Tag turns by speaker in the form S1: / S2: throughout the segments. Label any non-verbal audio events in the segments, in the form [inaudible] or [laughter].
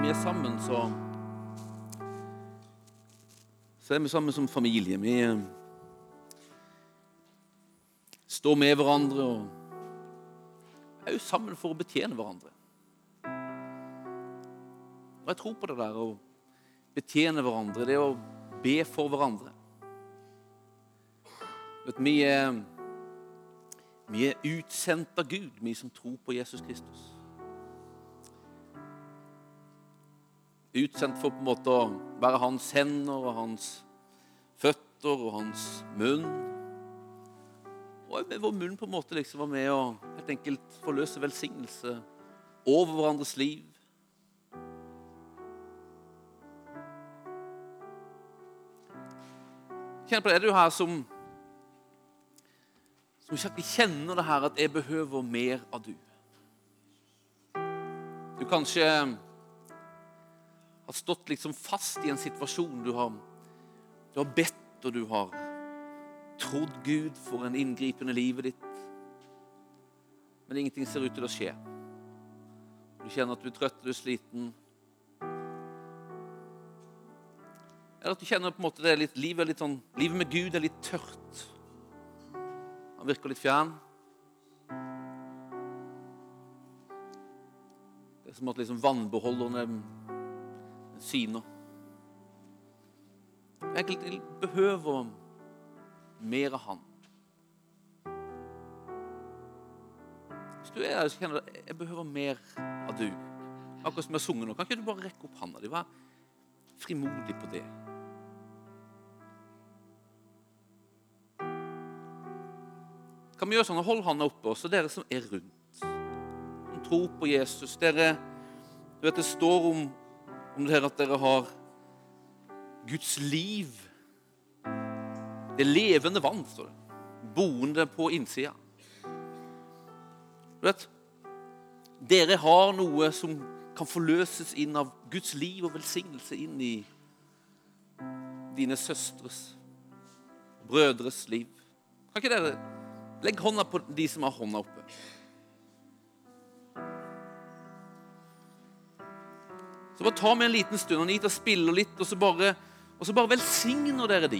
S1: vi er sammen, så Så er vi sammen som familie. Vi eh, står med hverandre og er jo sammen for å betjene hverandre. Og jeg tror på det der å betjene hverandre, det å be for hverandre. Vet, vi, er, vi er utsendt av Gud, vi som tror på Jesus Kristus. Utsendt for på en måte å være hans hender og hans føtter og hans munn. Og vår munn på en måte liksom var med å helt enkelt forløse velsignelse over hverandres liv. Kjenn på det, er du her som som ikke kjenner det her at 'jeg behøver mer av du'. Du kanskje har stått liksom fast i en situasjon. Du har, du har bedt, og du har trodd Gud for en inngripen i livet ditt. Men ingenting ser ut til å skje. Du kjenner at du er trøtt, du er sliten. Eller at du kjenner på en måte det er litt, livet, er litt sånn, livet med Gud er litt tørt. Han virker litt fjern. Det er som at liksom vannbeholderne syner. Enkelte behøver mer av Han. Hvis du er der og kjenner jeg behøver mer av du, akkurat som jeg har sunget nå, kan ikke du bare rekke opp handa di? Vær frimodig på det. Kan vi gjøre sånn, Hold handa oppe, også dere som er rundt. Som tror på Jesus. Dere, du vet Det står om, om er at dere har Guds liv. Det levende vann, står det. Boende på innsida. Du vet, dere har noe som kan forløses inn av Guds liv og velsignelse inn i dine søstres, brødres liv. Kan ikke dere Legg hånda på de som har hånda oppe. Så bare ta med en liten stund og nit og spiller litt, og så bare, og så bare velsigner dere de.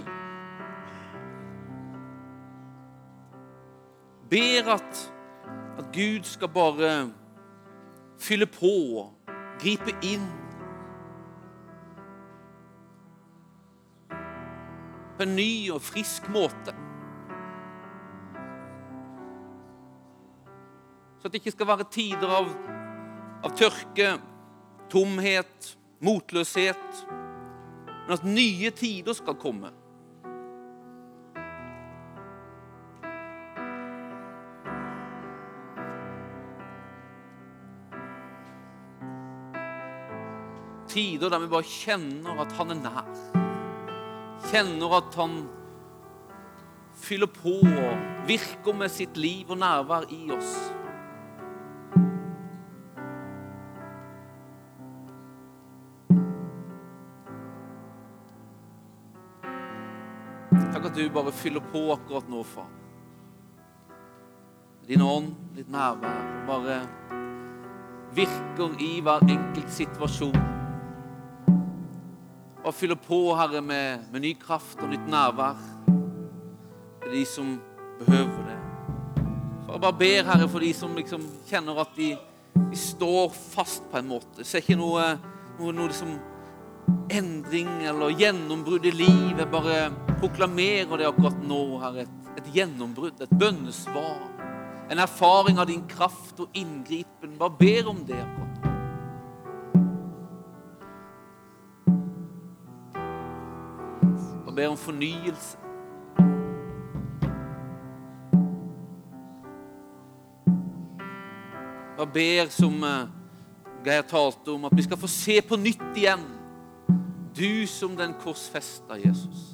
S1: Ber at, at Gud skal bare fylle på, gripe inn. På en ny og frisk måte. Så at det ikke skal være tider av, av tørke, tomhet, motløshet, men at nye tider skal komme. Tider der vi bare kjenner at han er nær. Kjenner at han fyller på og virker med sitt liv og nærvær i oss. Du bare fyller på akkurat nå, far. Din ånd, ditt nærvær, bare virker i hver enkelt situasjon. Bare fyller på, Herre, med, med ny kraft og nytt nærvær til de som behøver det. Jeg bare ber, Herre, for de som liksom kjenner at de, de står fast på en måte. Ser ikke noe, noe, noe som endring eller gjennombrudd i livet. Bare proklamerer det akkurat nå, Herre. Et, et gjennombrudd, et bønnesvar. En erfaring av din kraft og inngripen. Bare ber om det akkurat. Bare ber om fornyelse. Bare ber som eh, Geir talte om, at vi skal få se på nytt igjen. Du som den korsfesta Jesus.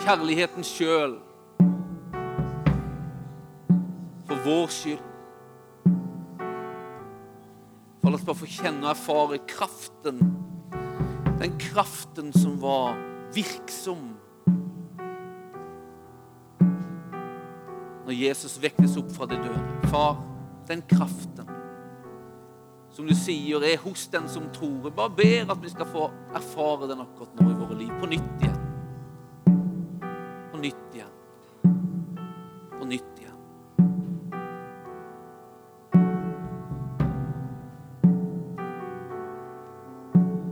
S1: Kjærligheten sjøl. For vår skyld. For la oss bare få kjenne og erfare kraften. Den kraften som var virksom når Jesus vekkes opp fra det døde. Far, den kraften som du sier, er hos den som tror. Jeg bare ber at vi skal få erfare den akkurat nå i våre liv. På nytt igjen. På nytt igjen. På nytt igjen.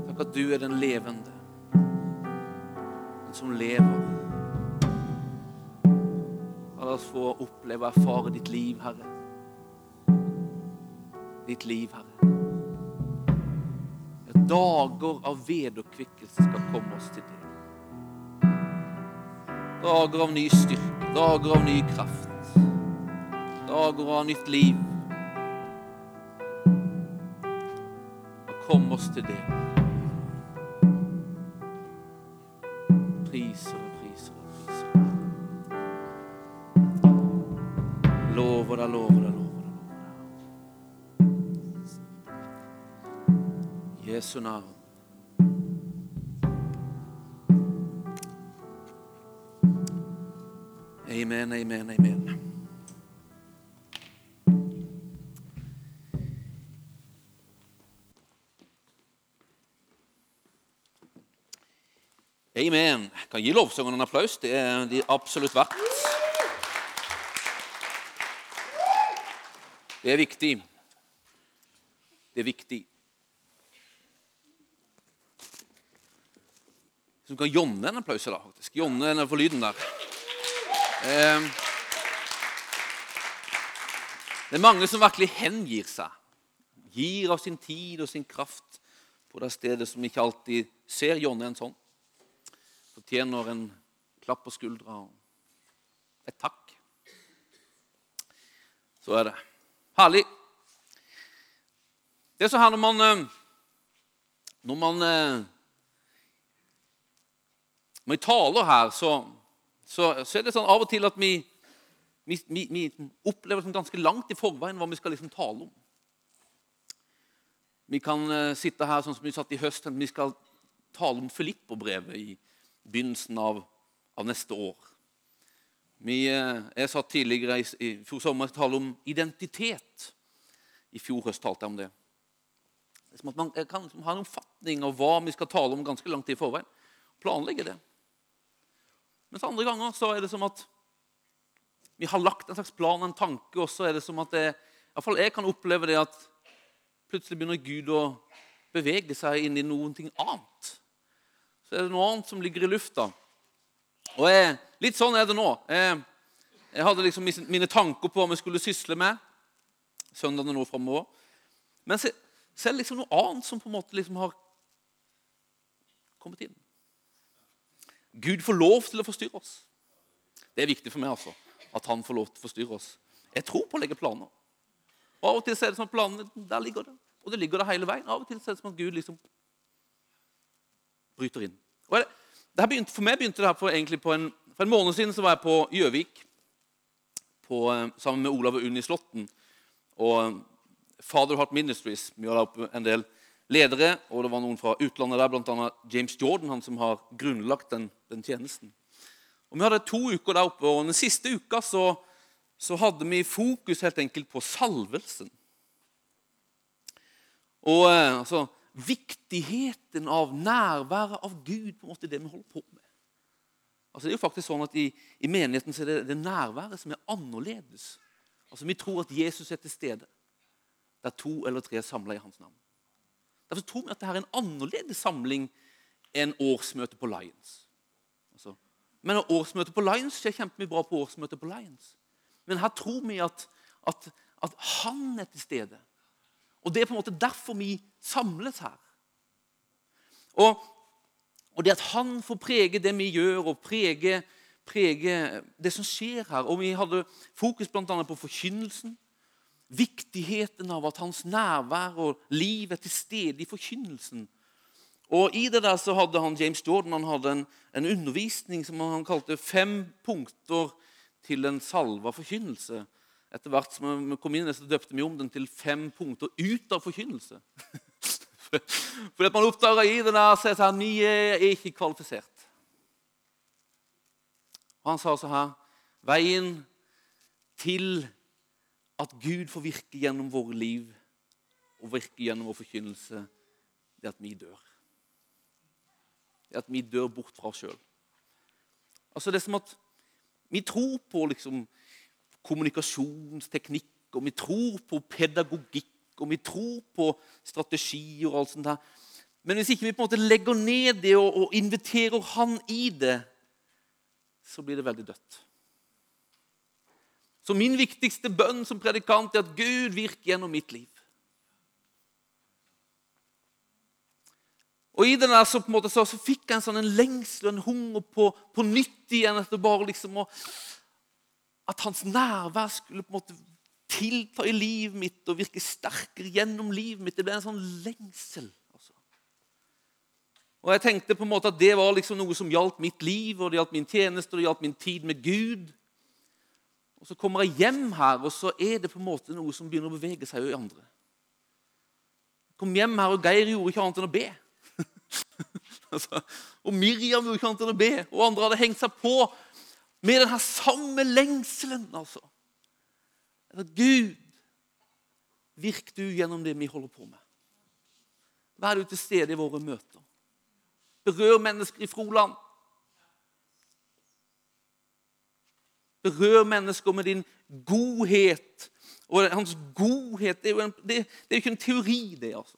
S1: Takk at du er den levende. Den som lever. La oss få oppleve og erfare ditt liv, Herre. Ditt liv, Herre. Vederkvikkelse skal komme oss til del. Dager av ny styrke, dager av ny kraft. Dager av nytt liv. Og komme oss til del. Priser og priser og priser. Lover deg, lover deg, lover deg. Jesu navn. Amen, amen, amen. Amen. Jeg kan gi lovsangerne en applaus. Det er de absolutt verdt. Det er viktig. Det er viktig. Som kan Jonne en applaus da, faktisk. Jonne den for lyden der. Eh, det er mange som virkelig hengir seg. Gir av sin tid og sin kraft på det stedet som ikke alltid ser Jonne en sånn. Fortjener en klapp på skuldra og et takk. Så er det. Herlig. Det er så her når man eh, Når man Når vi taler her, så, så, så, er det sånn av og til at vi, vi, vi, vi opplever sånn ganske langt i forveien hva vi skal liksom tale om. Vi kan uh, sitte her sånn som vi satt i høst. Vi skal tale om Filippo-brevet i begynnelsen av, av neste år. Vi, uh, jeg satt tidligere i, i fjor sommer og talte om identitet. I fjor høst talte jeg om det. det er som at Man kan liksom ha en oppfatning av hva vi skal tale om ganske lang tid i forveien. Planlegge det. Mens andre ganger så er det som at vi har lagt en slags plan, en tanke, og så er det som at det, i hvert fall jeg kan oppleve det at plutselig begynner Gud å bevege seg inn i noe annet. Så er det noe annet som ligger i lufta. Og jeg, Litt sånn er det nå. Jeg, jeg hadde liksom mine tanker på hva vi skulle sysle med søndagene nå framover. Men så, så er det liksom noe annet som på en måte liksom har kommet inn. Gud får lov til å forstyrre oss. Det er viktig for meg altså, at han får lov til å forstyrre oss. Jeg tror på å legge planer. Og Av og til er det som at planene der ligger det. Og det ligger der hele veien. Av og til er det som at Gud liksom bryter inn. Og det, det begynte, for meg begynte det her for, egentlig på en, for en måned siden så var jeg på Gjøvik eh, sammen med Olav og Unni Slåtten. Og Father Heart Ministries. Vi har opp en del ledere, og det var noen fra utlandet der, bl.a. James Jordan, han som har grunnlagt den, den, tjenesten. Og Vi hadde to uker der oppe, og den siste uka så, så hadde vi fokus helt enkelt på salvelsen. Og eh, altså, viktigheten av nærværet av Gud på en måte det vi holder på med. Altså, det er jo faktisk sånn at I, i menigheten så er det, det nærværet som er annerledes. Altså, Vi tror at Jesus er til stede der to eller tre er samla i hans navn. Derfor tror vi at dette er en annerledes samling enn årsmøtet på Lions. Altså, men årsmøtet på Lions skjer kjempemye bra på årsmøtet på Lions. Men her tror vi at, at, at, han er til stede. Og Det er på en måte derfor vi samles her. Og, og det at han får prege det vi gjør, og prege, prege det som skjer her. Og Vi hadde fokus bl.a. på forkynnelsen viktigheten av at hans nærvær og liv er til stede i forkynnelsen. Og I det der så hadde han James Jordan han hadde en, en undervisning som han kalte 'Fem punkter til en salva forkynnelse'. Etter hvert som vi kom inn, så døpte vi om den til 'Fem punkter ut av forkynnelse'. [laughs] Fordi man oppdager i det der så sånn, vi er ikke kvalifisert. Og Han sa så her Veien til at Gud får virke gjennom våre liv, og virke gjennom vår forkynnelse, det er at vi dør. Det er at vi dør bort fra oss sjøl. Altså, det er som at vi tror på liksom, kommunikasjonsteknikk, og vi tror på pedagogikk, og vi tror på strategier og alt sånt der. Men hvis ikke vi på en måte legger ned det og, og inviterer Han i det, så blir det veldig dødt. Så min viktigste bønn som predikant er at Gud virker gjennom mitt liv. Og i den der så, på en måte, så, så fikk jeg en sånn en lengsel og en hunger på, på nytt igjen. etter bare liksom å, At hans nærvær skulle på en måte tilta i livet mitt og virke sterkere gjennom livet mitt. Det ble en sånn lengsel. Altså. Og jeg tenkte på en måte at det var liksom noe som gjaldt mitt liv, og det gjaldt min tjeneste og det gjaldt min tid med Gud. Og Så kommer jeg hjem her, og så er det på en måte noe som begynner å bevege seg i andre. Jeg kom hjem her, og Geir gjorde ikke annet enn å be. [laughs] altså, og Miriam gjorde ikke annet enn å be, og andre hadde hengt seg på med den samme lengselen. altså. At Gud, virk du gjennom det vi holder på med. Vær du til stede i våre møter. Berør mennesker i Froland. Berør mennesker med din godhet. Og hans godhet det er jo, en, det, det er jo ikke en teori, det. altså.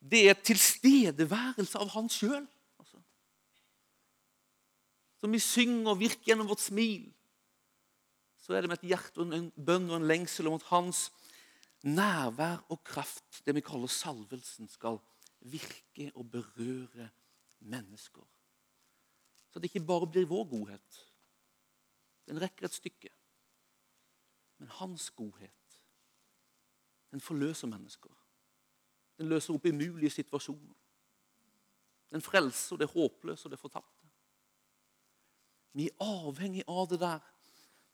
S1: Det er tilstedeværelse av han sjøl. Altså. Som vi synger og virker gjennom vårt smil så er det med et hjerte og en bønn og en lengsel om at hans nærvær og kraft, det vi kaller salvelsen, skal virke og berøre mennesker. Så det ikke bare blir vår godhet. Den rekker et stykke. Men hans godhet, den forløser mennesker. Den løser opp umulige situasjoner. Den frelser det håpløse og det fortapte. Vi er avhengig av det der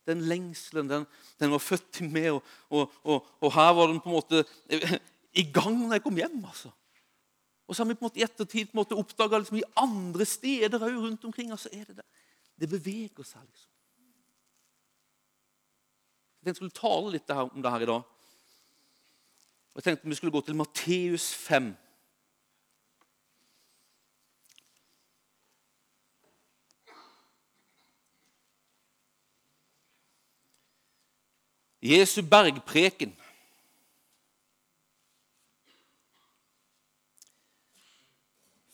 S1: den lengselen den, den var født med. Og, og, og, og, her var den på en måte i gang når jeg kom hjem. altså. Og så har vi på en måte i ettertid på en måte oppdaga liksom, i andre steder òg rundt omkring. altså er Det der. Det beveger seg, liksom. Jeg tenkte jeg skulle tale litt om det her i dag. Jeg tenkte vi skulle gå til Matteus 5. Jesu bergpreken.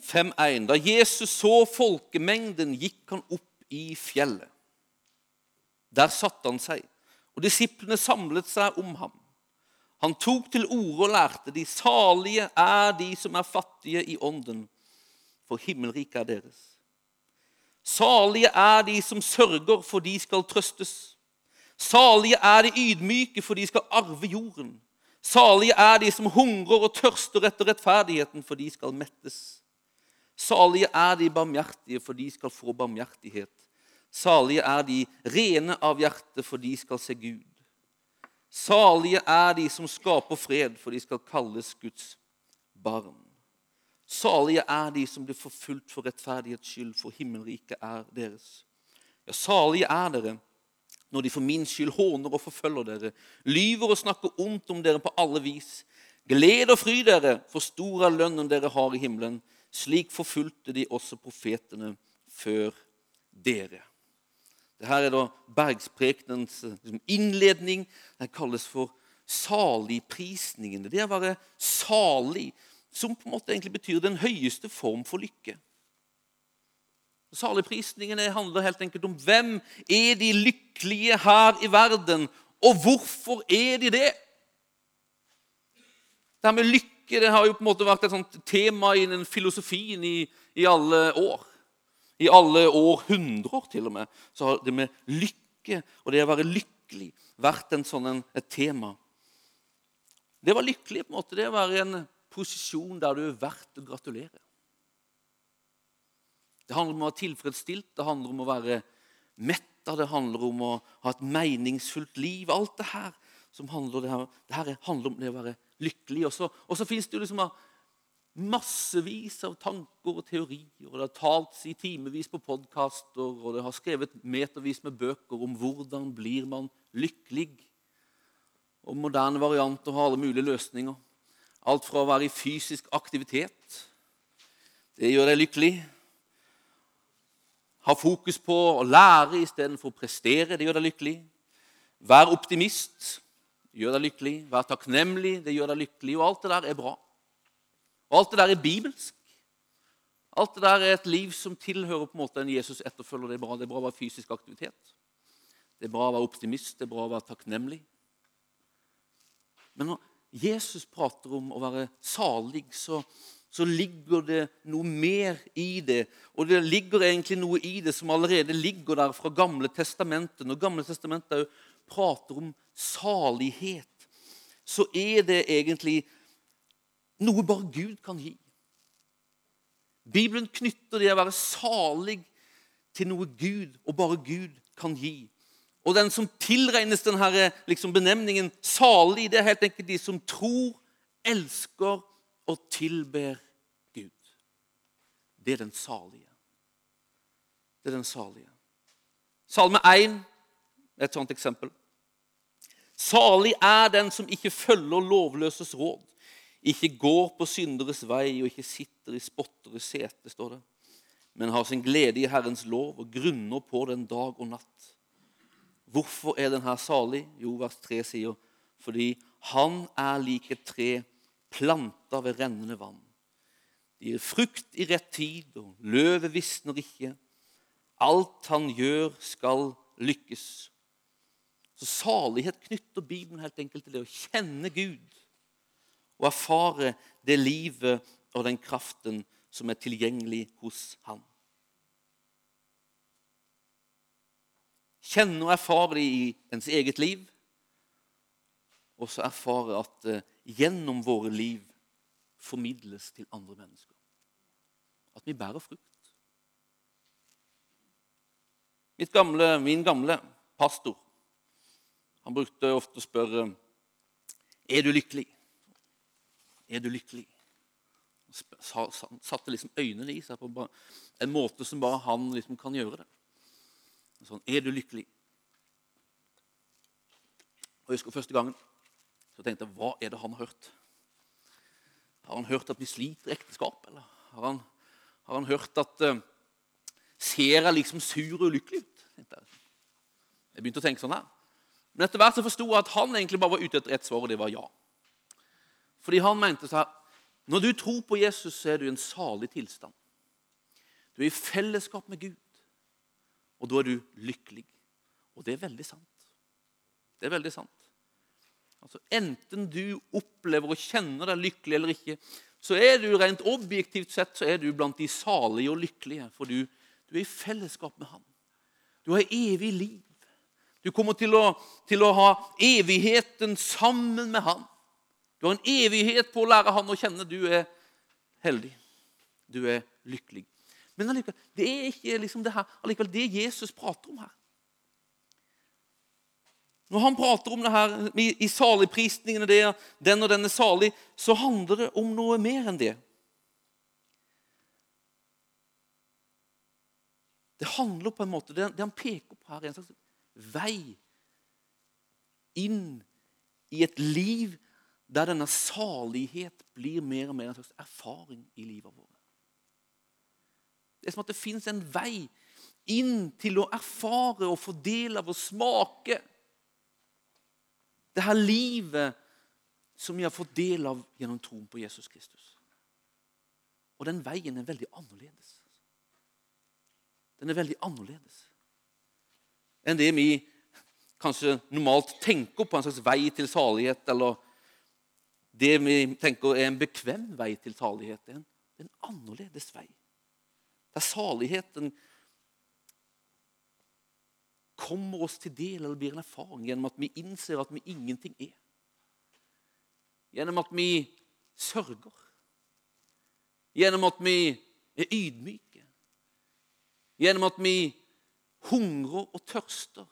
S1: Da Jesus så folkemengden, gikk han opp i fjellet. Der satte han seg, og disiplene samlet seg om ham. Han tok til orde og lærte de salige er de som er fattige i ånden, for himmelriket er deres. Salige er de som sørger, for de skal trøstes. Salige er de ydmyke, for de skal arve jorden. Salige er de som hungrer og tørster etter rettferdigheten, for de skal mettes. Salige er de barmhjertige, for de skal få barmhjertighet. Salige er de rene av hjerte, for de skal se Gud. Salige er de som skaper fred, for de skal kalles Guds barn. Salige er de som blir forfulgt for rettferdighets skyld, for himmelriket er deres. Ja, salige er dere når de for min skyld håner og forfølger dere, lyver og snakker ondt om dere på alle vis. Gled og fry dere, for stor er lønnen dere har i himmelen. Slik forfulgte de også profetene før dere. Dette er da bergsprekenens liksom, innledning. Den kalles for saligprisningene. Det å være salig, som på en måte egentlig betyr den høyeste form for lykke. Saligprisningene handler helt enkelt om hvem er de lykkelige her i verden, og hvorfor er de det? Det her med lykke det har jo på en måte vært et tema i den filosofien i, i alle år. I alle århundrer, til og med, så har det med lykke og det å være lykkelig vært en sånn, et tema. Det å være lykkelig på en måte, det å være i en posisjon der du er verdt å gratulere. Det handler om å være tilfredsstilt, det handler om å være metta, det handler om å ha et meningsfullt liv. Alt det her som handler, det her, det her handler om det å være lykkelig. Og så, og så fins det jo liksom massevis av tanker og teorier. og Det har talt i timevis på podkaster, og det har skrevet metervis med bøker om hvordan blir man lykkelig. og moderne varianter har alle mulige løsninger. Alt fra å være i fysisk aktivitet det gjør deg lykkelig. Ha fokus på å lære istedenfor å prestere. Det gjør deg lykkelig. Vær optimist. Gjør deg lykkelig. Vær takknemlig. Det gjør deg lykkelig. Og alt det der er bra. Og alt det der er bibelsk. Alt det der er et liv som tilhører på en måte en Jesus etterfølger. Det er bra. Det er bra å være fysisk aktivitet. Det er bra å være optimist. Det er bra å være takknemlig. Men når Jesus prater om å være salig, så så ligger det noe mer i det. Og det ligger egentlig noe i det som allerede ligger der fra Gamle testamentet. Når Gamle testamentet prater om salighet, så er det egentlig noe bare Gud kan gi. Bibelen knytter det å være salig til noe Gud og bare Gud kan gi. Og den som tilregnes denne liksom, benevningen salig, det er helt enkelt de som tror, elsker og tilber Gud. det er den salige. Det er den salige. Salme 1 er et sånt eksempel. Salig er den som ikke følger lovløses råd, ikke går på synderes vei og ikke sitter i spotteres sete, står det, men har sin glede i Herrens lov og grunner på den dag og natt. Hvorfor er den her salig? Jo, vers 3 sier fordi han er lik et tre planta ved rennende vann det gir frukt i rett tid, og løvet visner ikke. Alt han gjør, skal lykkes. Så salighet knytter Bibelen helt enkelt til det å kjenne Gud og erfare det livet og den kraften som er tilgjengelig hos ham. Kjenne og erfare det i ens eget liv, og så erfare at uh, gjennom våre liv formidles til andre mennesker. At vi bærer frukt. Gamle, min gamle pastor han brukte ofte å spørre er du lykkelig. Er du lykkelig? Han satte liksom øynene i seg på en måte som bare han liksom kan gjøre det. Sånn, er du lykkelig? Og jeg husker Første gangen så tenkte jeg hva er det han har hørt? Har han hørt at vi sliter i ekteskap? Eller har han, har han hørt at uh, Ser jeg liksom sur og ulykkelig ut? Jeg begynte å tenke sånn her. Men etter hvert så forsto jeg at han egentlig bare var ute etter ett svar, og det var ja. Fordi han mente seg når du tror på Jesus, så er du i en salig tilstand. Du er i fellesskap med Gud, og da er du lykkelig. Og det er veldig sant. Det er veldig sant. Altså, Enten du opplever og kjenner deg lykkelig eller ikke, så er du rent objektivt sett så er du blant de salige og lykkelige. For du, du er i fellesskap med Han. Du har evig liv. Du kommer til å, til å ha evigheten sammen med Han. Du har en evighet på å lære Han å kjenne. Du er heldig. Du er lykkelig. Men allikevel, det er ikke liksom det her, allikevel det Jesus prater om her. Når han prater om det her i saligprisningene, det, den og den er salig, så handler det om noe mer enn det. Det handler på en måte, det, det han peker på her, er en slags vei inn i et liv der denne salighet blir mer og mer en slags erfaring i livet vårt. Det er som at det fins en vei inn til å erfare og fordele av og smake det her livet som vi har fått del av gjennom troen på Jesus Kristus. Og den veien er veldig annerledes. Den er veldig annerledes enn det vi kanskje normalt tenker på en slags vei til salighet, eller det vi tenker er en bekvem vei til salighet. Det er en, en annerledes vei. Der saligheten kommer oss til del eller blir en erfaring gjennom at vi innser at vi ingenting er. Gjennom at vi sørger. Gjennom at vi er ydmyke. Gjennom at vi hungrer og tørster.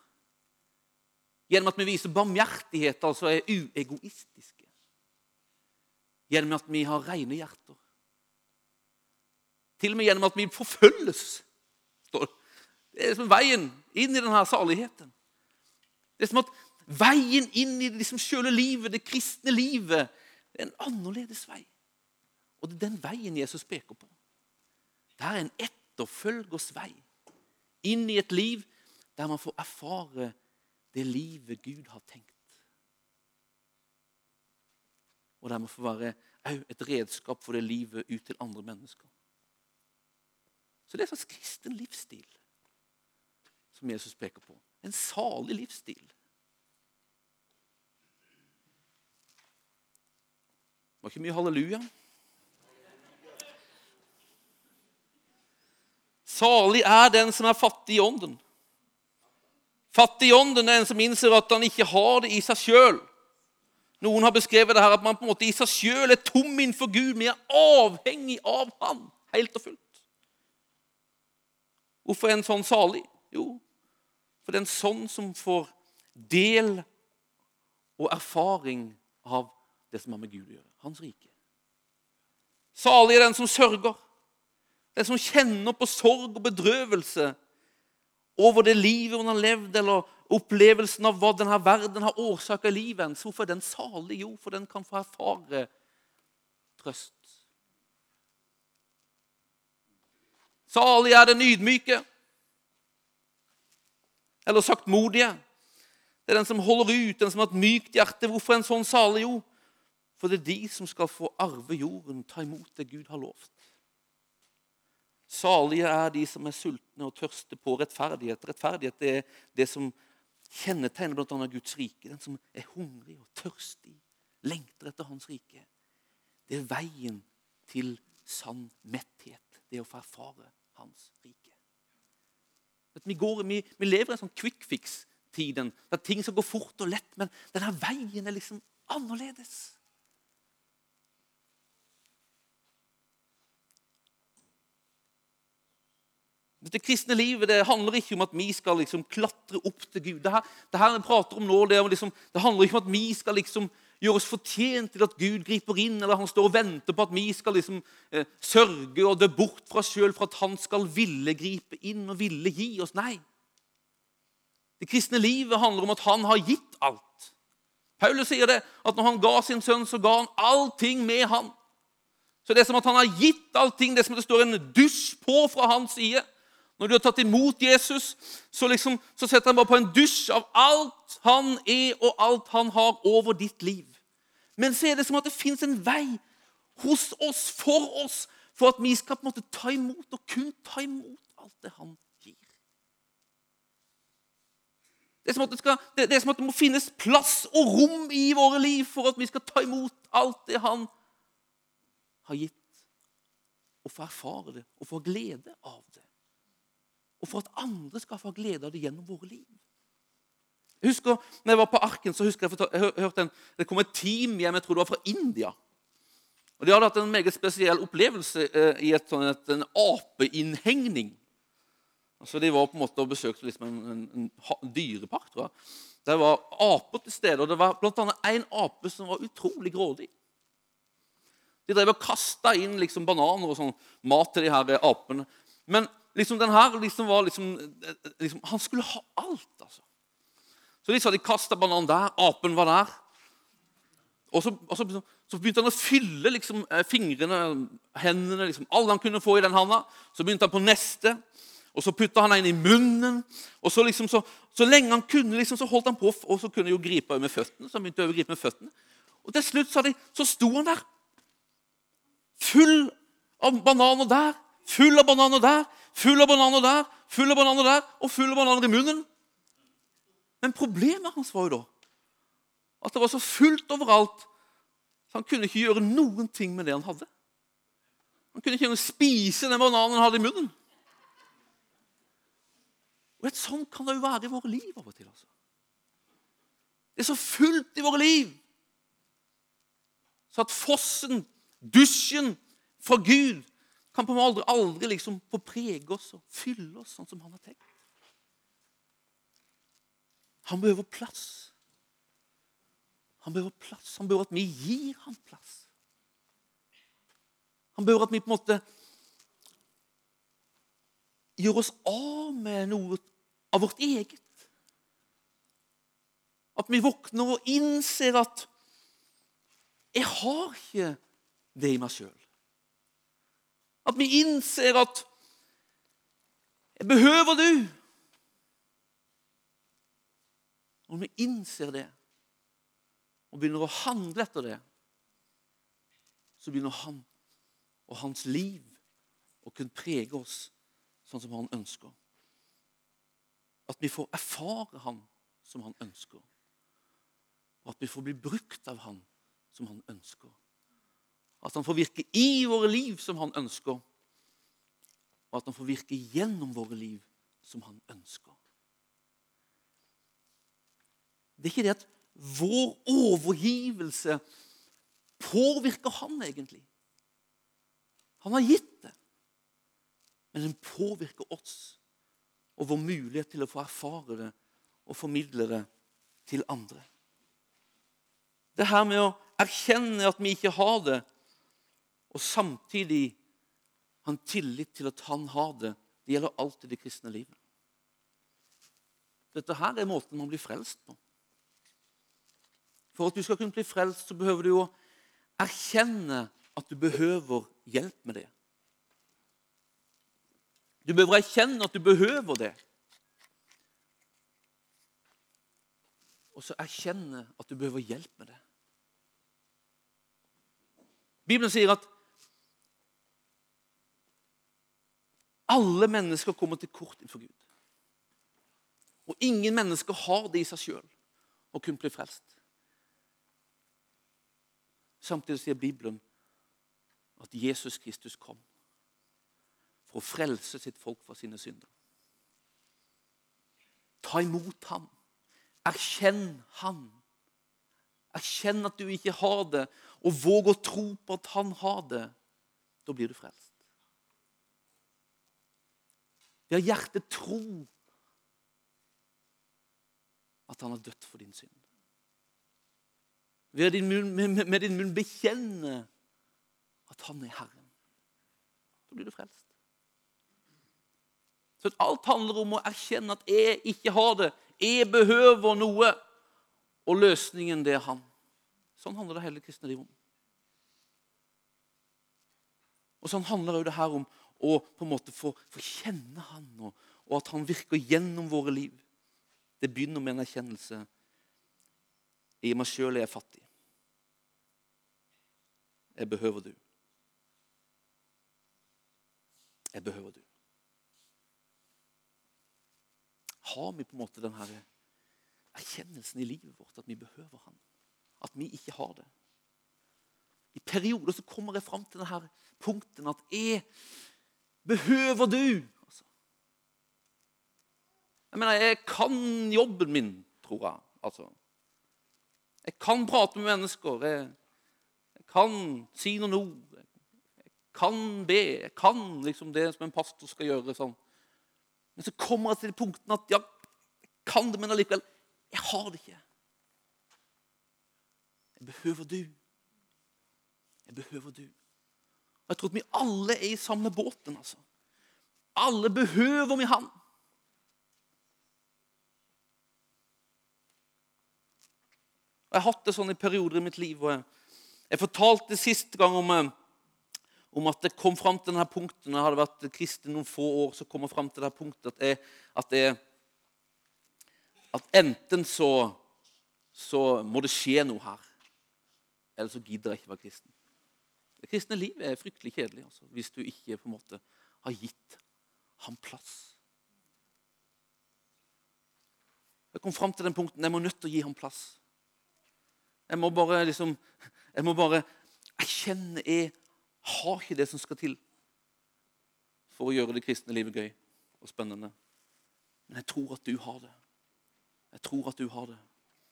S1: Gjennom at vi viser barmhjertighet, altså er uegoistiske. Gjennom at vi har rene hjerter. Til og med gjennom at vi forfølges. det er liksom veien inn i denne saligheten. Det er som at Veien inn i det liksom sjøle livet, det kristne livet, det er en annerledes vei. Og det er den veien Jesus peker på. Det er en etterfølgers vei inn i et liv der man får erfare det livet Gud har tenkt. Og dermed få være et redskap for det livet ut til andre mennesker. Så det er en slags kristen livsstil som Jesus peker på. En salig livsstil. Det var ikke mye halleluja. Salig er den som er fattig i ånden. Fattig i ånden er en som innser at han ikke har det i seg sjøl. Noen har beskrevet det her at man på en måte i seg sjøl er tom innenfor Gud. Vi er avhengig av Han helt og fullt. Hvorfor er en sånn salig? Jo, for det er en sånn som får del og erfaring av det som har med Gud å gjøre. Hans rike. Salig er den som sørger. Den som kjenner på sorg og bedrøvelse over det livet hun har levd, eller opplevelsen av hva denne verden har årsaker i livet hennes. Hvorfor er den salig? Jo, for den kan få erfare trøst. Salig er den ydmyke. Eller sagt modige. Det er den som holder ut, den som har et mykt hjerte. Hvorfor er en sånn salig? Jo, for det er de som skal få arve jorden, ta imot det Gud har lovt. Salige er de som er sultne og tørste på rettferdighet. Rettferdighet er det som kjennetegner bl.a. Guds rike. Den som er hungrig og tørstig, lengter etter Hans rike. Det er veien til sann metthet. Det å få erfare Hans rike. Vi, går, vi, vi, lever i en sånn quick fix-tiden, der ting skal gå fort og lett. Men denne veien er liksom annerledes. Dette kristne livet det handler ikke om at vi skal liksom klatre opp til Gud. Det her, det her jeg prater om nå, det, liksom, det, handler ikke om at vi skal liksom gjøre oss fortjent til at Gud griper inn, eller han står og venter på at vi skal liksom, eh, sørge og dø bort fra oss sjøl for at han skal ville gripe inn og ville gi oss. Nei. Det kristne livet handler om at han har gitt alt. Paulus sier det, at når han ga sin sønn, så ga han allting med han. Så det er som at han har gitt allting. Det er som det står en dusj på fra hans side. Når du har tatt imot Jesus, så, liksom, så setter han bare på en dusj av alt han er, og alt han har over ditt liv. Men så er det som at det fins en vei hos oss, for oss, for at vi skal på en måte ta imot og kun ta imot alt det han gir. Det er, som at det, skal, det, det som at det må finnes plass og rom i våre liv for at vi skal ta imot alt det han har gitt, og få erfare det og få glede av det og for at andre skal få glede av det gjennom våre liv. Jeg husker, når jeg var på Arken, så husker jeg, jeg hørte en, det kom et team hjem jeg tror det var fra India. Og De hadde hatt en meget spesiell opplevelse eh, i et, sånn, et, en apeinnhegning. Altså, de var på en måte og besøkte liksom en, en, en, dyrepark. tror jeg. Der var aper til stede, og det var bl.a. en ape som var utrolig grådig. De drev og kasta inn liksom bananer og sånn mat til de her apene. Men liksom den her liksom var liksom, liksom, Han skulle ha alt, altså. Så de sa de kasta bananen der, apen var der. Og så, og så, så begynte han å fylle liksom, eh, fingrene, hendene liksom, Alle han kunne få i den handa. Så begynte han på neste, og så putta han en i munnen. og Så liksom, så, så lenge han kunne, liksom, så holdt han på, og så kunne han jo gripe med føttene. så han begynte å gripe med føttene. Og til slutt sa de, så sto han der, full av bananer der, full av bananer der, Full av bananer der, full av bananer der og full av bananer i munnen. Men problemet hans var jo da at det var så fullt overalt så han kunne ikke gjøre noen ting med det han hadde. Han kunne ikke spise den bananen han hadde i munnen. Og et Sånn kan det jo være i våre liv av og til. altså. Det er så fullt i våre liv så at fossen, dusjen fra Gud, kan på en måte aldri, aldri liksom få prege oss og fylle oss sånn som han har tenkt. Han behøver plass. Han behøver plass. Han behøver at vi gir ham plass. Han behøver at vi på en måte gjør oss av med noe av vårt eget. At vi våkner og innser at jeg har ikke det i meg sjøl. At vi innser at jeg behøver du. Når vi innser det og begynner å handle etter det, så begynner han og hans liv å kunne prege oss sånn som han ønsker. At vi får erfare han som han ønsker. Og at vi får bli brukt av han som han ønsker. At han får virke i våre liv som han ønsker. Og at han får virke gjennom våre liv som han ønsker. Det er ikke det at vår overgivelse påvirker han egentlig. Han har gitt det. Men den påvirker oss og vår mulighet til å få erfare det og formidle det til andre. Det her med å erkjenne at vi ikke har det, og samtidig ha en tillit til at han har det, det gjelder alltid det kristne livet. Dette her er måten man blir frelst på. For at du skal kunne bli frelst, så behøver du å erkjenne at du behøver hjelp med det. Du behøver erkjenne at du behøver det. Og så erkjenne at du behøver hjelp med det. Bibelen sier at alle mennesker kommer til kort innenfor Gud. Og ingen mennesker har det i seg sjøl å kunne bli frelst. Samtidig sier Bibelen at Jesus Kristus kom for å frelse sitt folk fra sine synder. Ta imot ham. Erkjenn ham. Erkjenn at du ikke har det, og våg å tro på at han har det. Da blir du frelst. Ved har hjertet tro at han har dødd for din synd ved din munn, med, med din munn bekjenne at han er Herren. Da blir du frelst. Så Alt handler om å erkjenne at jeg ikke har det. Jeg behøver noe. Og løsningen, det er han. Sånn handler det hele kristne livet om. Og sånn handler det her om å på en måte få, få kjenne han, og, og, at han virker gjennom våre liv. Det begynner med en erkjennelse. I meg sjøl er jeg fattig. Jeg behøver du. Jeg behøver du. Har vi på en måte denne erkjennelsen i livet vårt at vi behøver Han? At vi ikke har det? I perioder så kommer jeg fram til denne punkten at jeg behøver du. Jeg mener, jeg kan jobben min, tror jeg. Altså. Jeg kan prate med mennesker. Jeg kan si noen ord. Jeg kan be. Jeg kan liksom det som en pastor skal gjøre. sånn. Men så kommer jeg til det punktet at ja, jeg kan det, men allikevel jeg har det ikke. Jeg behøver du. Jeg behøver du. Og Jeg tror at vi alle er i samme båten. altså. Alle behøver vi han. Jeg har hatt det sånn i perioder i mitt liv. og jeg jeg fortalte sist gang om, eh, om at det kom fram til denne punktet når jeg hadde vært kristen noen få år. så kom jeg frem til dette punktet at, jeg, at, jeg, at enten så, så må det skje noe her, eller så gidder jeg ikke være kristen. Det kristne livet er fryktelig kjedelig altså, hvis du ikke på en måte har gitt ham plass. Jeg kom fram til den punkten jeg må nødt til å gi ham plass. Jeg må bare liksom jeg må bare erkjenne jeg har ikke det som skal til for å gjøre det kristne livet gøy og spennende. Men jeg tror at du har det. Jeg tror at du har det.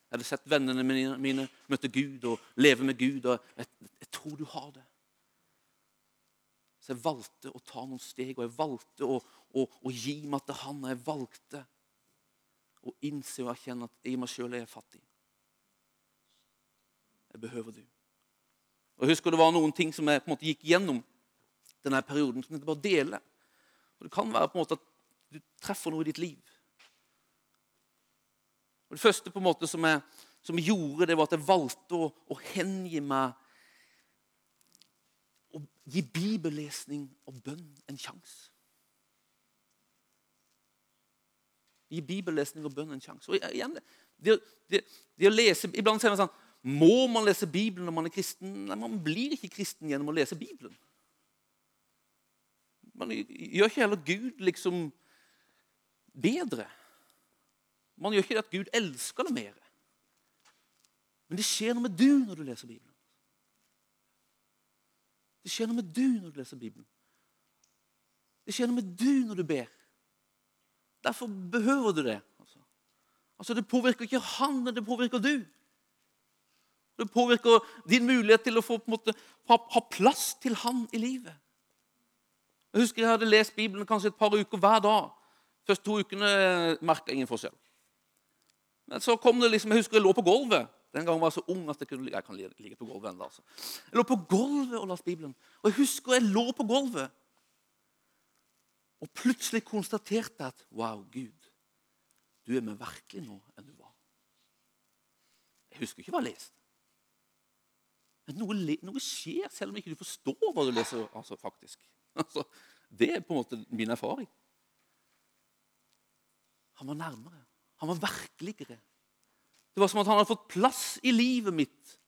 S1: Jeg hadde sett vennene mine møte Gud og leve med Gud. og jeg, jeg tror du har det. Så jeg valgte å ta noen steg, og jeg valgte å, å, å gi meg til Han. Og jeg valgte å innse og erkjenne at i meg sjøl er jeg fattig. Jeg behøver du. Og Jeg husker det var noen ting som jeg på en måte gikk gjennom denne perioden, som jeg bare deler. Og Det kan være på en måte at du treffer noe i ditt liv. Og Det første på en måte som jeg, som jeg gjorde, det var at jeg valgte å, å hengi meg gi bibellesning og bønn en sjanse. Gi bibellesning og bønn en sjanse. Og igjen, det, det, det, å lese, Iblant sier man sånn Må man lese Bibelen når man er kristen? Nei, Man blir ikke kristen gjennom å lese Bibelen. Man gjør ikke heller Gud liksom bedre. Man gjør ikke det at Gud elsker det mer. Men det skjer noe med du når du leser Bibelen. Det skjer noe med du når du leser Bibelen. Det skjer noe med du når du ber. Derfor behøver du det. Altså, altså Det påvirker ikke han, men det påvirker du. Det påvirker din mulighet til å få, måte, ha, ha, plass til han i livet. Jeg husker jeg hadde lest Bibelen kanskje et par uker hver dag. Første to ukene merka ingen forskjell. Men så kom det liksom, Jeg husker jeg lå på gulvet. Den gangen var jeg så ung at jeg kunne jeg kan ligge på gulvet enda, altså. Jeg lå på gulvet og leste Bibelen. Og jeg husker jeg lå på gulvet og plutselig konstaterte at Wow, Gud, du er mer virkelig nå enn du var. Jeg husker ikke hva jeg leste. Men noe, noe, skjer selv om ikke du forstår hva du leser. Altså, faktisk. Altså, det er på en måte min erfaring. Han var nærmere. Han var virkeligere. Det var som at han hadde fått plass i livet mitt.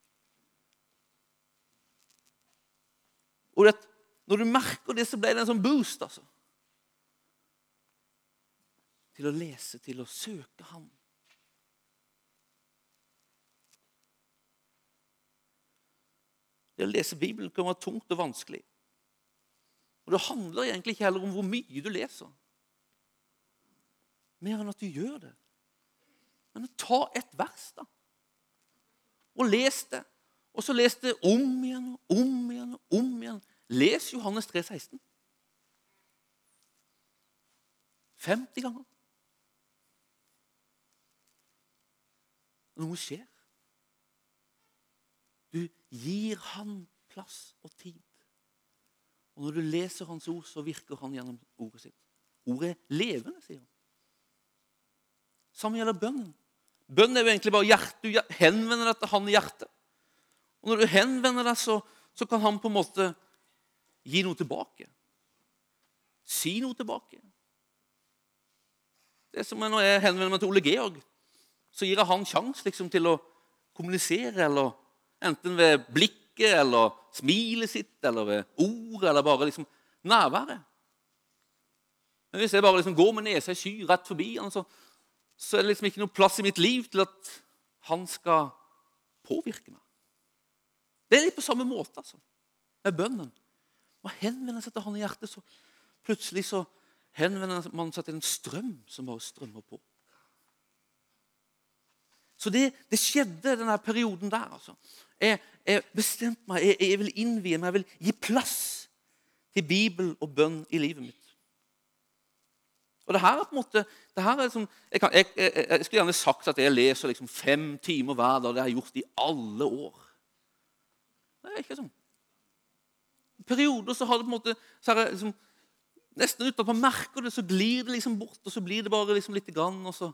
S1: Og det, Når du merker det, så ble det en sånn boost. altså. Til å lese, til å søke ham. Det å lese Bibelen kan være tungt og vanskelig. Og Det handler egentlig ikke heller om hvor mye du leser, mer enn at du gjør det. Men ta et vers, da. Og les det. Og så les det om igjen og om igjen og om igjen. Les Johannes 3, 16. 50 ganger. Noe skjer. Du gir han plass og tid. Og når du leser hans ord, så virker han gjennom ordet sitt. Ordet er levende, sier han. Samme gjelder bønnen. Bønn er jo egentlig bare hjerte. Du henvender deg til han i hjertet. Og når du henvender deg, så, så, kan han på en måte gi noe tilbake. Si noe tilbake. Det er som når jeg henvender meg til Ole Georg, så gir jeg han sjanse liksom, til å kommunisere, eller enten ved blikket eller smilet sitt, eller ved ordet, eller bare liksom nærværet. Men hvis jeg bare liksom går med nesa i sky rett forbi han, så, så er det liksom ikke noe plass i mitt liv til at han skal påvirke meg. Det er litt på samme måte altså, med bønnen. Man henvender seg til han i hjertet, så plutselig så henvender man seg til en strøm som bare strømmer på. Så det, det skjedde denne perioden der. altså. Jeg, jeg bestemte meg, jeg, jeg vil innvie meg, jeg vil gi plass til Bibel og bønn i livet mitt. Og det her er på en måte, liksom, jeg, kan, jeg, jeg, jeg, skulle gjerne sagt at jeg leser liksom fem timer hver dag. Det har jeg gjort i alle år. Det er ikke sånn. I perioder så har det på en måte, så er det liksom, Nesten uten at man merker det, så glir det liksom bort, og så blir det bare liksom lite grann. og så...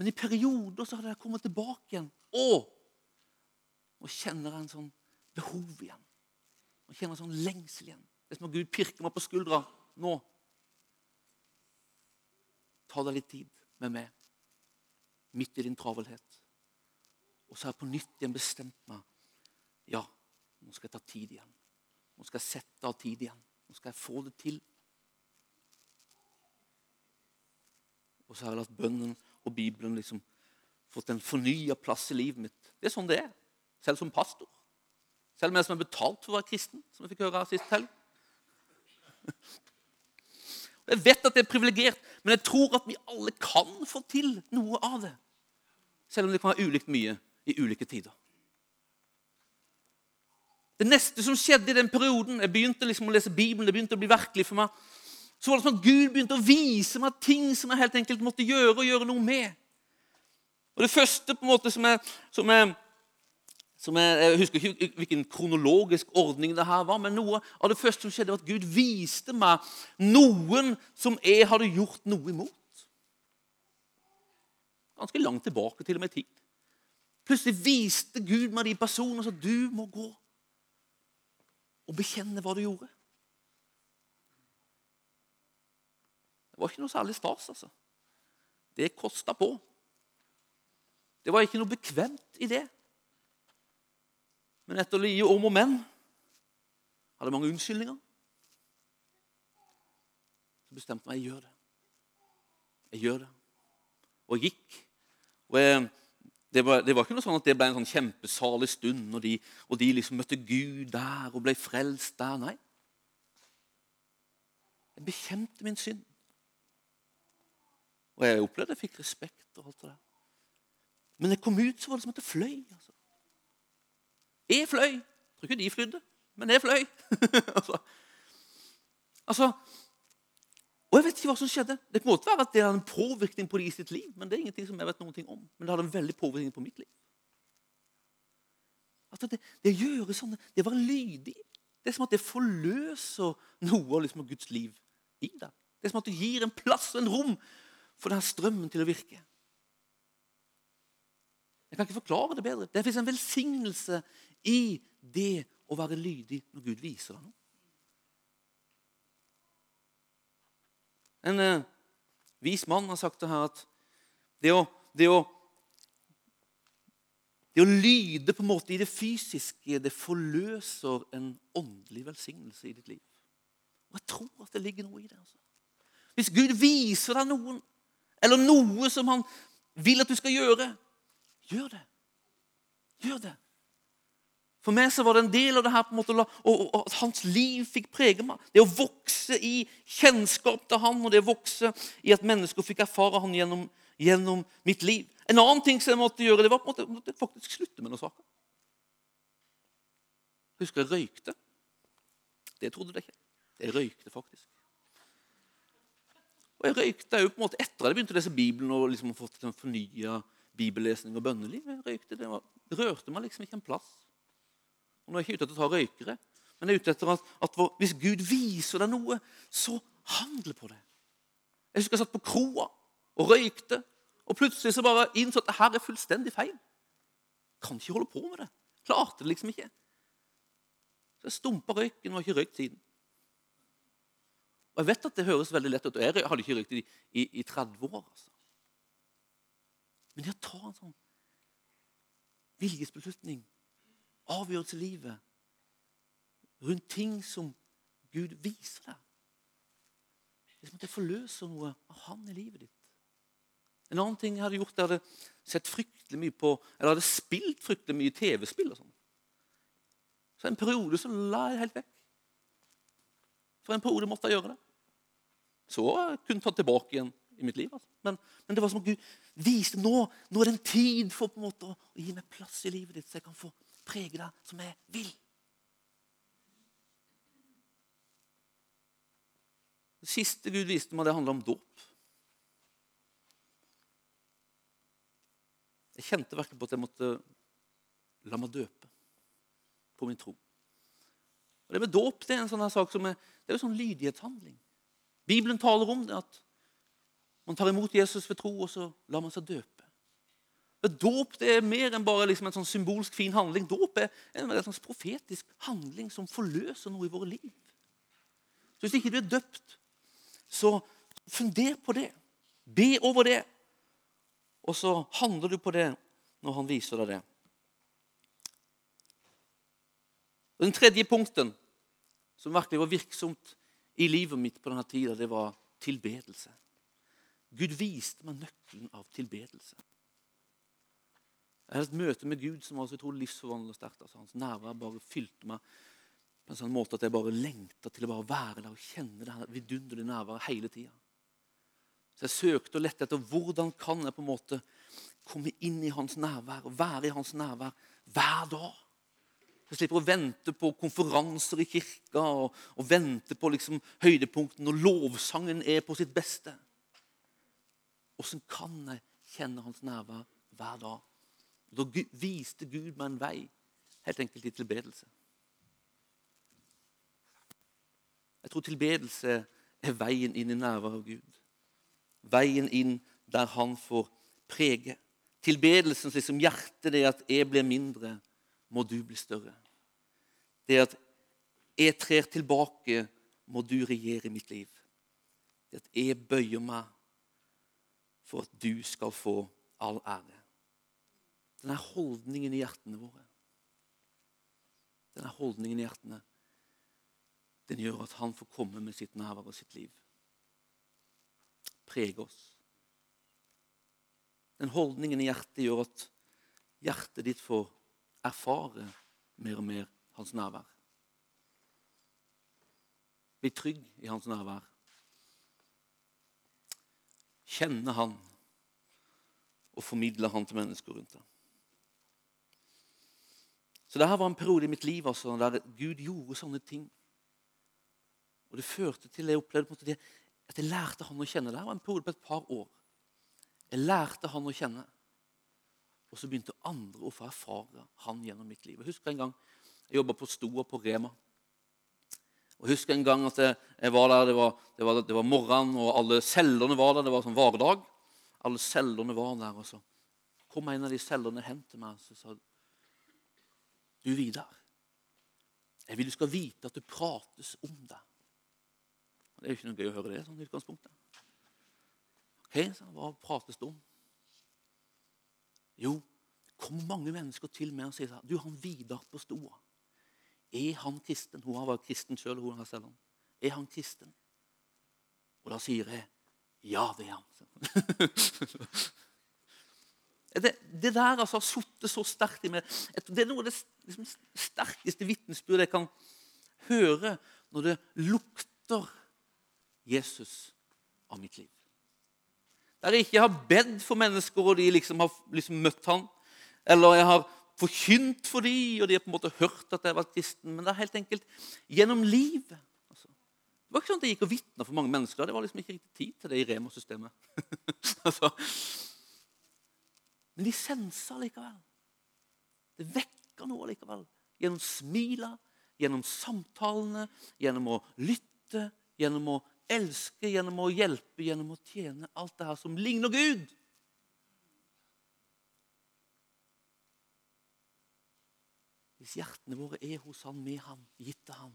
S1: Men i perioder så har det kommet tilbake igjen. Og nå kjenner jeg en sånn behov igjen. Nå kjenner jeg en sånn lengsel igjen. Det er som om Gud pirker meg på skuldra nå. Deg litt tid med meg midt i din travelhet. Og så har jeg på nytt igjen bestemt meg. Ja, nå skal jeg ta tid igjen. Nå skal jeg sette av tid igjen. Nå skal jeg få det til. Og så har jeg latt bønnen og Bibelen liksom fått en fornya plass i livet mitt. Det er sånn det er. Selv som pastor. Selv om jeg som er betalt for å være kristen, som jeg fikk høre her sist helg. [laughs] Jeg vet at det er privilegert, men jeg tror at vi alle kan få til noe av det. Selv om det kan være ulikt mye i ulike tider. Det neste som skjedde i den perioden Jeg begynte liksom å lese Bibelen, det begynte å bli virkelig for meg. Så var det som at Gud begynte å vise meg ting som jeg helt enkelt måtte gjøre og gjøre noe med. Og Det første på en måte som jeg, som jeg jeg, jeg, husker ikke hvilken kronologisk ordning det her var, men noe av det første som skjedde, var at Gud viste meg noen som jeg hadde gjort noe imot. ganske langt tilbake til og med i tid. Plutselig viste Gud meg de personene som du må gå og bekjenne hva du gjorde. Det var ikke noe særlig stas, altså. Det kosta på. Det var ikke noe bekvemt i det. Men etter lie om og men hadde mange unnskyldninger. Så bestemte jeg meg jeg gjør det. Jeg gjør det. Og gikk. Og jeg, det, var, det, var, ikke noe sånn at det ble en sånn kjempesalig stund, og de, og de liksom møtte Gud der og ble frelst der. Nei. Jeg bekjente min synd. Og jeg opplevde jeg fikk respekt og alt det der. Men jeg kom ut, så var det som at det fløy. altså. Jeg fløy. Jeg tror ikke de flydde, men jeg fløy. [laughs] altså, altså, og jeg vet ikke hva som skjedde. Det måtte være at det hadde en påvirkning på de i sitt liv. Men det er ingenting som jeg vet noen ting om. Men det hadde en veldig påvirkning på mitt liv. At det, det gjøre sånne, det var lydig. Det er som at det forløser noe av liksom, Guds liv i deg. Det er som at du gir en plass og en rom for denne strømmen til å virke. Jeg kan ikke forklare det bedre. Det fins en velsignelse i det å være lydig når Gud viser deg noe. En eh, vis mann har sagt det her at det å, det å det å lyde på en måte i det fysiske det forløser en åndelig velsignelse i ditt liv. Og Jeg tror at det ligger noe i det. altså. Hvis Gud viser deg noen, eller noe som han vil at du skal gjøre, Gjør det. Gjør det. For meg så var det en del av det her på en måte, og, at hans liv fikk prege meg. Det å vokse i kjennskap til han, og det å vokse i at mennesker fikk erfare han gjennom, gjennom mitt liv. En annen ting som jeg måtte gjøre, det var på en måte, faktisk slutte med noen saker. Husker jeg røykte. Det trodde jeg ikke. Jeg røykte faktisk. Og jeg røykte jo på en måte etter at jeg begynte å lese Bibelen og liksom fått en fornya bibellesning og bønneliv. Jeg røykte, det, var, rørte meg liksom ikke en plass. Og Nå er jeg ikke ute etter å ta røykere, men jeg er ute etter at, at hvis Gud viser deg noe, så handle på det. Jeg husker jeg satt på kroa og røykte, og plutselig så bare innså at det her er fullstendig feil. Kan ikke holde på med det. Klarte det liksom ikke. Så jeg stumpa røyken og har ikke røykt siden. Og Jeg vet at det høres veldig lett ut, og jeg hadde ikke røykt i, i, i 30 år. altså. Men det å ta en sånn viljesbeslutning, avgjørelse i livet, rundt ting som Gud viser deg Det er som at det forløser noe av Han i livet ditt. En annen ting jeg hadde gjort, jeg hadde sett fryktelig mye på, eller hadde spilt fryktelig mye TV-spill. og sånn. Så en periode så la jeg helt vekk. For en periode måtte jeg gjøre det. Så jeg kunne ta tilbake igjen i mitt liv. Altså. Men, men, det var som at Gud viste nå, nå er det en tid for på en måte å, å gi meg plass i livet ditt, så jeg kan få prege deg som jeg vil. Det siste Gud viste meg, det handla om dåp. Jeg kjente verken på at jeg måtte la meg døpe på min tro. Og Det med dåp det er en sånn sak som er, det er jo sånn lydighetshandling. Bibelen taler om det at man tar imot Jesus ved tro, og så lar man seg døpe. Men Dåp det er mer enn bare liksom en sånn symbolsk fin handling. Dåp er en, slags profetisk handling som forløser noe i våre liv. Så Hvis ikke du er døpt, så funder på det. Be over det. Og så handler du på det når han viser deg det. Den tredje punkten som virkelig var virksomt i livet mitt på denne tida, det var tilbedelse. Gud viste meg nøkkelen av tilbedelse. Jeg hadde et møte med Gud som var så utrolig livsforvandlende sterkt. Altså, hans nærvær bare fylte meg på en sånn måte at jeg bare lengta til å bare være der og kjenne det her vidunderlige nærværet hele tida. Så jeg søkte og lette etter hvordan kan jeg på en måte komme inn i hans nærvær og være i hans nærvær hver dag. Jeg slipper å vente på konferanser i kirka og, og vente på liksom høydepunktene når lovsangen er på sitt beste. Åssen kan jeg kjenne hans nærvær hver dag? Da viste Gud meg en vei, helt enkelt i tilbedelse. Jeg tror tilbedelse er veien inn i nærværet av Gud. Veien inn der han får prege. Tilbedelsen som hjertet det at jeg blir mindre, må du bli større. Det at jeg trer tilbake, må du regjere i mitt liv. Det at jeg bøyer meg for at du skal få all ære. Denne holdningen i hjertene våre, denne holdningen i hjertene, den gjør at han får komme med sitt nærvær og sitt liv. Prege oss. Den holdningen i hjertet gjør at hjertet ditt får erfare mer og mer hans nærvær. Bli trygg i hans nærvær. Kjenne han og formidle han til mennesker rundt deg. Så det her var en periode i mitt liv altså, der Gud gjorde sånne ting. Og det førte til jeg opplevde måte, at jeg lærte han å kjenne. Det var en periode på et par år. Jeg lærte han å kjenne. Og så begynte andre å få erfare han gjennom mitt liv. Jeg husker en gang jeg jobba på Stoa på Rema. Og husker en gang at jeg, var der, det var, det, var, det var, morgen, og alle cellene var der. Det var sånn varedag. Alle cellene var der. Og så kom en av de cellene hen til meg og sa Du, Vidar, jeg vil du skal vite at det prates om deg. Det er jo ikke noe gøy å høre det sånn i utgangspunktet. Ok, så Hva prates det om? Jo, det kommer mange mennesker til meg og sier du, han Vidar på Stoa, er han kristen? Hun var kristen sjøl. Er han kristen? Og da sier jeg ja, det er han. [laughs] det, det, der altså har sittet så sterkt i meg. Det er noe av det liksom, sterkeste vitnesbyrdet jeg kan høre når det lukter Jesus av mitt liv. Der jeg ikke har bedt for mennesker, og de liksom har liksom møtt han. Eller jeg har forkynt for dem, og de har på en måte hørt at jeg vært kristen. Men det er helt enkelt gjennom livet. Altså. Det var ikke sånn at jeg gikk og vitna for mange mennesker. Det var liksom ikke riktig tid til det i Rema-systemet. [laughs] altså. Men de sensa likevel. Det vekker noe likevel. Gjennom smila, gjennom samtalene, gjennom å lytte, gjennom å elske, gjennom å hjelpe, gjennom å tjene. Alt det her som ligner Gud. Hvis hjertene våre er hos Han, med Han, gitt til Han,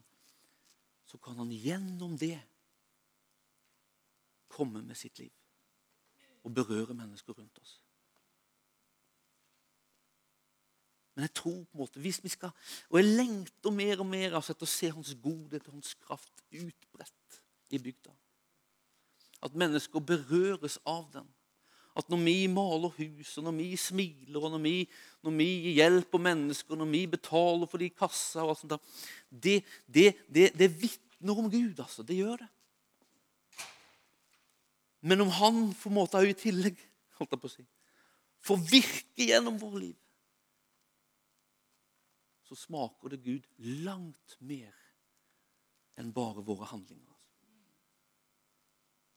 S1: så kan Han gjennom det komme med sitt liv og berøre mennesker rundt oss. Men jeg tror på en måte, hvis vi skal, Og jeg lengter mer og mer altså, etter å se Hans godhet og Hans kraft utbredt i bygda. At mennesker berøres av den. At når vi maler hus, og når vi smiler, og når vi, når vi hjelper mennesker, når vi betaler for de kassa og alt sånt Det, det, det, det vitner om Gud, altså. Det gjør det. Men om Han en måte i tillegg holdt jeg på å si, får virke gjennom vårt liv, så smaker det Gud langt mer enn bare våre handlinger.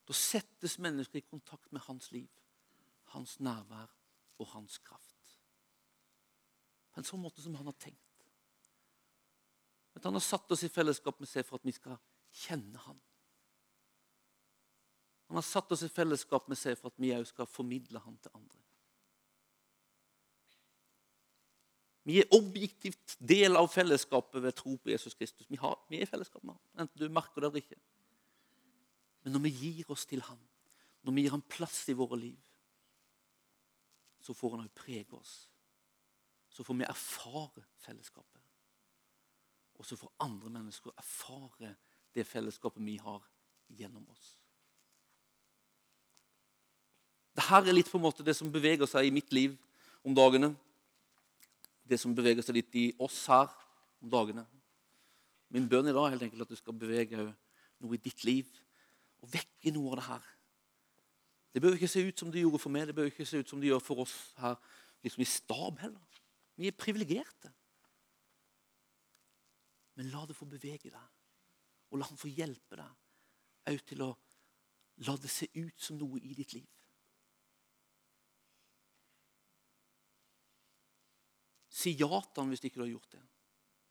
S1: Da settes mennesker i kontakt med hans liv, hans nærvær og hans kraft. På en sånn måte som han har tenkt. At han har satt oss i fellesskap med seg for at vi skal kjenne han. Han har satt oss i fellesskap med seg for at vi òg skal formidle han til andre. Vi er objektivt del av fellesskapet ved tro på Jesus Kristus. Vi, har, vi er i fellesskap med han, enten du merker det eller ikke. Men når vi gir oss til ham, når vi gir ham plass i våre liv, så får han også prege oss. Så får vi erfare fellesskapet. Og så får andre mennesker erfare det fellesskapet vi har gjennom oss. Dette er litt på en måte det som beveger seg i mitt liv om dagene. Det som beveger seg litt i oss her om dagene. Min bønn i dag er helt enkelt at du skal bevege noe i ditt liv og vekke noe av det her. Det bør ikke se ut som det gjorde for meg, det bør ikke se ut som det gjør for oss her liksom i stab heller. Vi er privilegerte. Men la det få bevege deg, og la han få hjelpe deg òg til å la det se ut som noe i ditt liv. Si ja til han hvis ikke du har gjort det.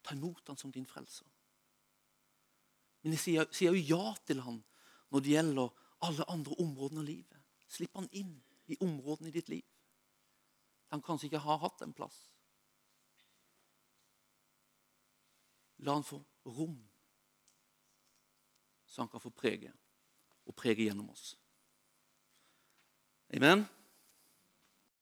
S1: Ta imot han som din frelser. Men si òg ja til han når det gjelder alle andre områdene av livet. Slipp han inn i områdene i ditt liv. han kanskje ikke har hatt en plass. La han få rom, så han kan få prege og prege gjennom oss. Amen.